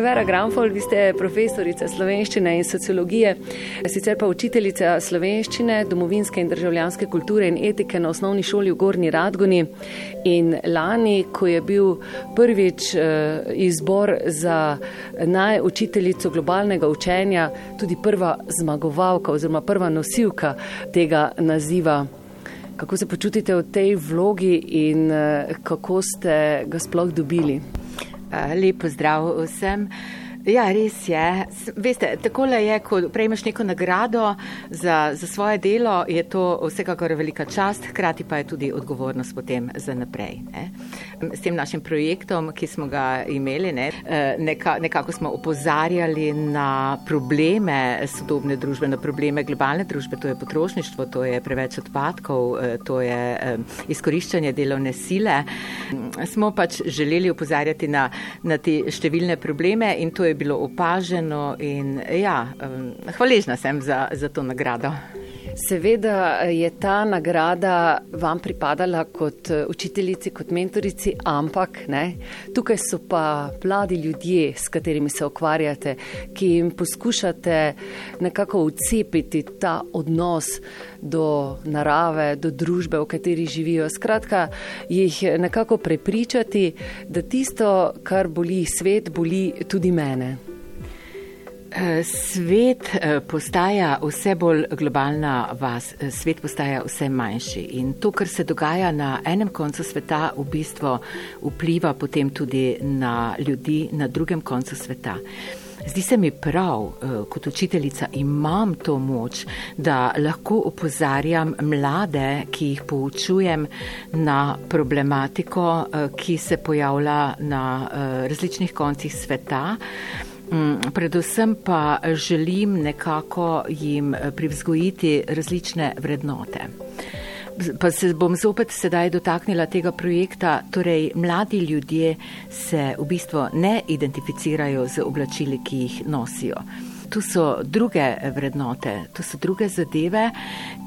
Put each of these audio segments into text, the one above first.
Vera Gramfol, vi ste profesorica slovenščine in sociologije, sicer pa učiteljica slovenščine, domovinske in državljanske kulture in etike na osnovni šoli v Gorni Radguni. In lani, ko je bil prvič uh, izbor za najučiteljico globalnega učenja, tudi prva zmagovalka oziroma prva nosilka tega naziva. Kako se počutite v tej vlogi in uh, kako ste ga sploh dobili? Lepo zdrav vsem. Ja, res je. Veste, takole je, ko prejmeš neko nagrado za, za svoje delo, je to vsekakor velika čast, hkrati pa je tudi odgovornost potem za naprej. Ne. S tem našim projektom, ki smo ga imeli, ne, eh, neka, nekako smo opozarjali na probleme sodobne družbe, na probleme globalne družbe, to je potrošništvo, to je preveč odpadkov, eh, to je eh, izkoriščanje delovne sile. Smo pač želeli opozarjati na, na te številne probleme in to je bilo opaženo in ja, hvaležna sem za, za to nagrado. Seveda je ta nagrada vam pripadala kot učiteljici, kot mentorici, ampak ne, tukaj so pa mladi ljudje, s katerimi se ukvarjate, ki jim poskušate nekako ucepiti ta odnos do narave, do družbe, v kateri živijo. Skratka, jih nekako prepričati, da tisto, kar boli svet, boli tudi mene. Eh, svet eh, postaja vse bolj globalna vas, eh, svet postaja vse manjši in to, kar se dogaja na enem koncu sveta, v bistvu vpliva potem tudi na ljudi na drugem koncu sveta. Zdi se mi prav, kot učiteljica imam to moč, da lahko opozarjam mlade, ki jih poučujem na problematiko, ki se pojavlja na različnih koncih sveta. Mm, predvsem pa želim nekako jim privzgojiti različne vrednote. Pa se bom zopet sedaj dotaknila tega projekta. Torej, mladi ljudje se v bistvu ne identificirajo z oblačili, ki jih nosijo tu so druge vrednote, tu so druge zadeve,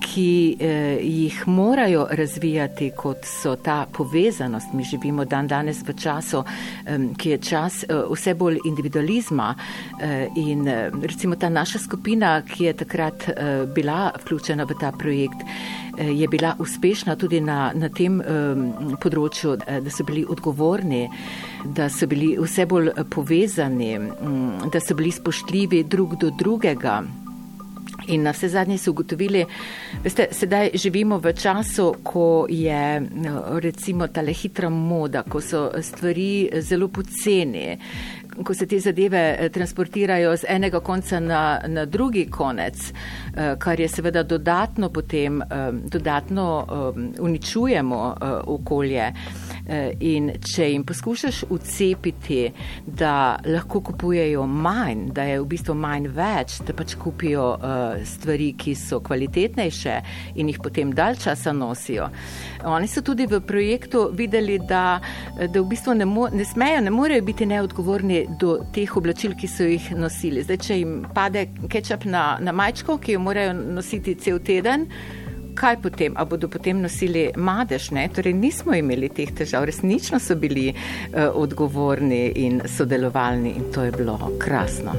ki eh, jih morajo razvijati, kot so ta povezanost. Mi živimo dan danes v času, eh, ki je čas eh, vse bolj individualizma eh, in eh, recimo ta naša skupina, ki je takrat eh, bila vključena v ta projekt, je bila uspešna tudi na, na tem eh, področju, eh, da so bili odgovorni, da so bili vse bolj povezani, mm, da so bili spoštljivi drug do drugega. In na vse zadnje so ugotovili, da sedaj živimo v času, ko je recimo ta le hitra moda, ko so stvari zelo poceni, ko se te zadeve eh, transportirajo z enega konca na, na drugi konec, eh, kar je seveda dodatno potem, eh, dodatno uničujemo okolje. In če jim poskušaš ucepiti, da lahko kupujejo manj, da je v bistvu manj več, da pač kupijo stvari, ki so kvalitetnejše in jih potem dalj časa nosijo. Oni so tudi v projektu videli, da, da v bistvu ne, mo, ne smejo, ne morejo biti neodgovorni do teh oblačil, ki so jih nosili. Zdaj, če jim pade kečap na, na majčko, ki jo morajo nositi cel teden, kaj potem? A bodo potem nosili madež? Ne? Torej, nismo imeli teh težav, resnično so bili uh, odgovorni in sodelovalni in to je bilo krasno.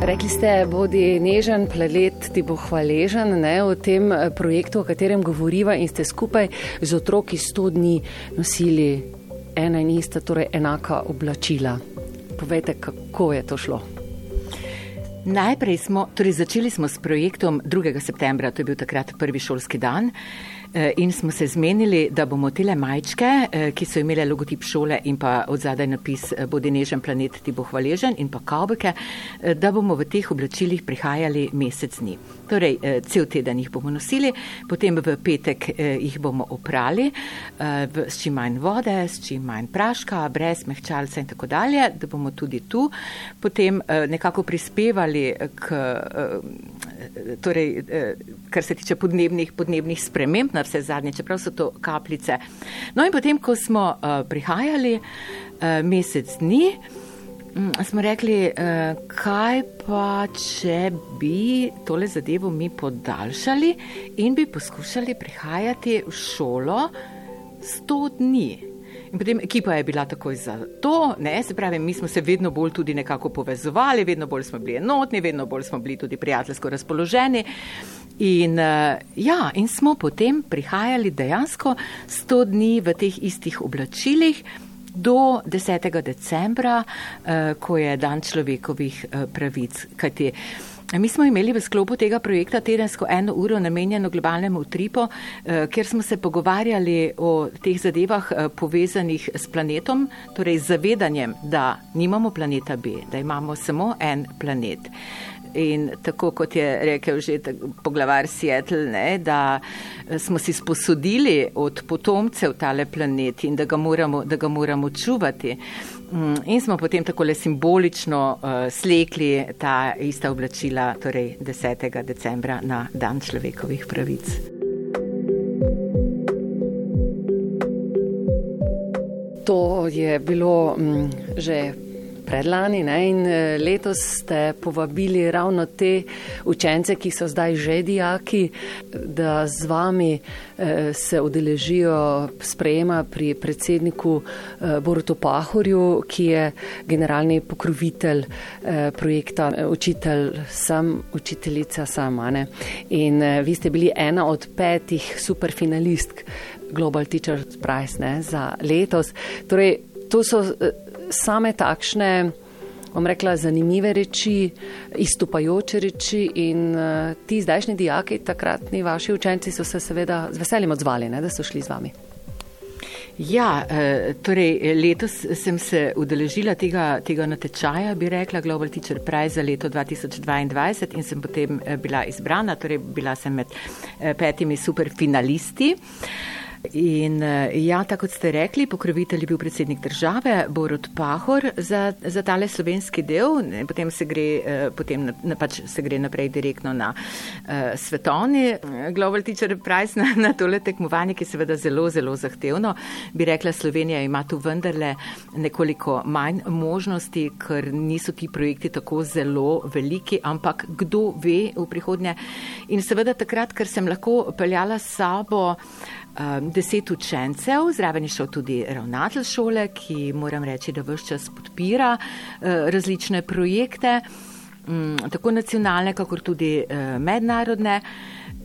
Rekli ste, bodi nežen, plelet ti bo hvaležen ne, v tem eh, projektu, o katerem govoriva in ste skupaj z otroki sto dni nosili ena in ista, torej enaka oblačila. Povejte, kako je to šlo? Najprej smo, torej začeli smo s projektom 2. septembra, to je bil takrat prvi šolski dan. Eh, in smo se zmenili, da bomo tele majčke, eh, ki so imele logotip šole in pa od zadaj napis eh, Bodi nežen planet, ti bo hvaležen in pa kavbeke, da bomo v teh oblačilih prihajali mesec dni. Torej, cel teden jih bomo nosili, potem v petek jih bomo oprali s čim manj vode, s čim manj praška, brez mehčalca in tako dalje, da bomo tudi tu potem nekako prispevali k, torej, kar se tiče podnebnih, podnebnih sprememb na vse zadnje, čeprav so to kapljice. No in potem, ko smo uh, prihajali uh, mesec dni, um, smo rekli, kaj pa, če bi tole zadevo mi podaljšali in bi poskušali prihajati v šolo sto dni. In potem ekipa je bila takoj za to, ne, se pravi, mi smo se vedno bolj tudi nekako povezovali, vedno bolj smo bili enotni, vedno bolj smo bili tudi prijateljsko razpoloženi. In, uh, ja, in smo potem prihajali dejansko 100 dni v teh istih oblačilih do 10. decembra, uh, ko je dan človekovih uh, pravic. Kajti, Mi smo imeli v sklopu tega projekta tedensko eno uro namenjeno globalnemu utripu, eh, kjer smo se pogovarjali o teh zadevah eh, povezanih s planetom, torej z zavedanjem, da nimamo planeta B, da imamo samo en planet. In tako kot je rekel že poglavar ne, da eh, smo si sposodili od potomcev tale planet in da ga moramo, da ga moramo čuvati. Mm, in smo potem tako le simbolično uh, slekli ta ista oblačila, torej 10. decembra na Dan človekovih pravic. To je bilo m, mm, že predlani ne? in eh, letos ste povabili ravno te učence, ki so zdaj že dijaki, da z vami eh, se udeležijo sprejema pri predsedniku eh, Borutu Pahorju, ki je generalni pokrovitelj projekta Učitelj sam, učiteljica sama. Ne? In vi ste bili ena od petih superfinalistk Global Teachers Prize ne? za letos. Torej, to so same takšne, bom rekla, zanimive reči, izstopajoče reči in uh, ti zdajšnji dijaki, takratni vaši učenci so se seveda z veseljem odzvali, ne, da so šli z vami. Ja, eh, torej letos sem se udeležila tega, tega natečaja, bi rekla Global Teacher Prize za leto 2022 in sem potem eh, bila izbrana, torej bila sem med petimi superfinalisti. In eh, ja, tako kot ste rekli, pokrovitelj je bil predsednik države, Borod Pahor za, za tale slovenski del, potem se gre, eh, potem na, pač se gre naprej direktno na uh, svetovni Global Teacher Prize, na, na tole tekmovanje, ki je seveda zelo, zelo zahtevno. Bi rekla, Slovenija ima tu vendarle nekoliko manj možnosti, ker niso ti projekti tako zelo veliki, ampak kdo ve v prihodnje. In seveda takrat, ker sem lahko peljala s sabo um, deset učencev, zraven je šel tudi ravnatelj šole, ki moram reči, da vse čas podpira uh, različne projekte, um, tako nacionalne, kakor tudi uh, mednarodne.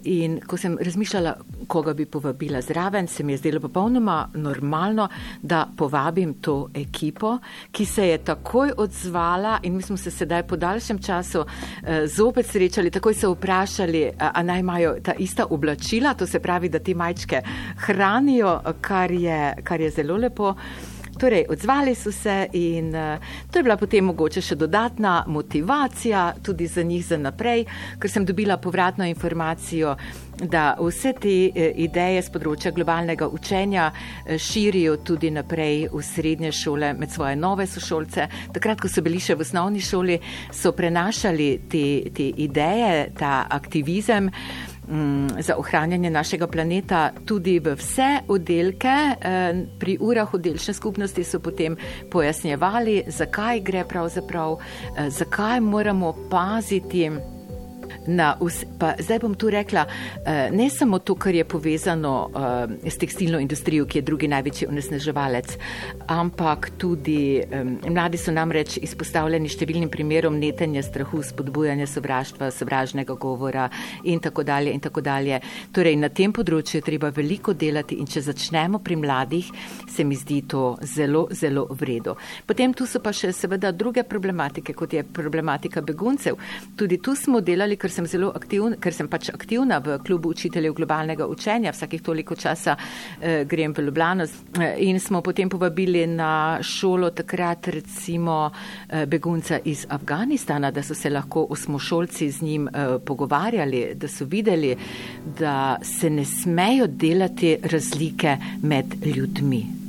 In ko sem razmišljala, koga bi povabila zraven, se mi je zdelo popolnoma normalno, da povabim to ekipo, ki se je takoj odzvala in mi smo se sedaj po daljšem času eh, zopet srečali, takoj se vprašali, a, a naj imajo ta ista oblačila, to se pravi, da te majčke hranijo, kar je, kar je zelo lepo. Torej, odzvali so se in uh, to je bila potem mogoče še dodatna motivacija tudi za njih za naprej, ker sem dobila povratno informacijo, da vse te uh, ideje z področja globalnega učenja uh, širijo tudi naprej v srednje šole med svoje nove sošolce. Takrat, ko so bili še v osnovni šoli, so prenašali te, te ideje, ta aktivizem. Mm, za ohranjanje našega planeta tudi v vse oddelke. Eh, pri urah oddelčne skupnosti so potem pojasnjevali, zakaj gre pravzaprav, eh, zakaj moramo paziti na vse, pa zdaj bom tu rekla, eh, ne samo to, kar je povezano eh, s tekstilno industrijo, ki je drugi največji onesnaževalec, ampak tudi mladi so namreč izpostavljeni številnim primerom netenja strahu, spodbujanja sovraštva, sovražnega govora in tako dalje in tako dalje. Torej, na tem področju je treba veliko delati in če začnemo pri mladih, se mi zdi to zelo, zelo vredo. Potem tu so pa še seveda druge problematike, kot je problematika beguncev. Tudi tu smo delali, ker sem zelo aktivna, ker sem pač aktivna v klubu učiteljev globalnega učenja, vsakih toliko časa eh, grem v Ljubljano eh, in smo potem povabili na šolo takrat recimo eh, begunca iz Afganistana, da so se lahko osmošolci z njim eh, pogovarjali, da so videli, da se ne smejo delati razlike med ljudmi.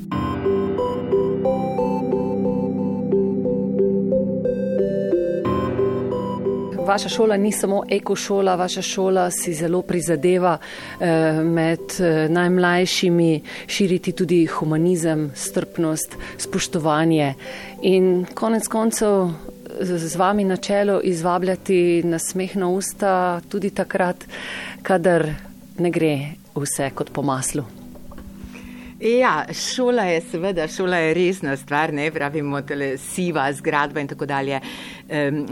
Vaša šola ni samo ekošola, vaša šola si zelo prizadeva eh, med eh, najmlajšimi širiti tudi humanizem, strpnost, spoštovanje in konec koncev z vami na čelo izvabljati na smeh na usta tudi takrat, kadar ne gre vse kot po maslu. Ja, šola je seveda, šola je resna stvar, ne pravimo, tele siva zgradba in tako dalje.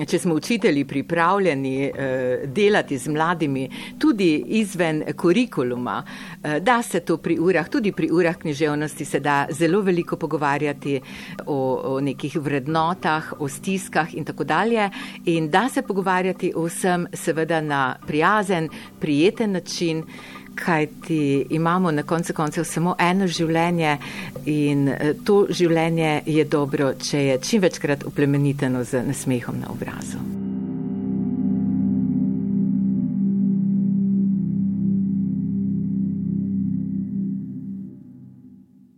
Če smo učitelji pripravljeni eh, delati z mladimi tudi izven kurikuluma, eh, da se to pri urah, tudi pri urah književnosti se da zelo veliko pogovarjati o, o nekih vrednotah, o stiskah in tako dalje. In da se pogovarjati o vsem seveda na prijazen, prijeten način kajti imamo na koncu koncev samo eno življenje in eh, to življenje je dobro, če je čim večkrat uplemeniteno z nasmehom na obrazu.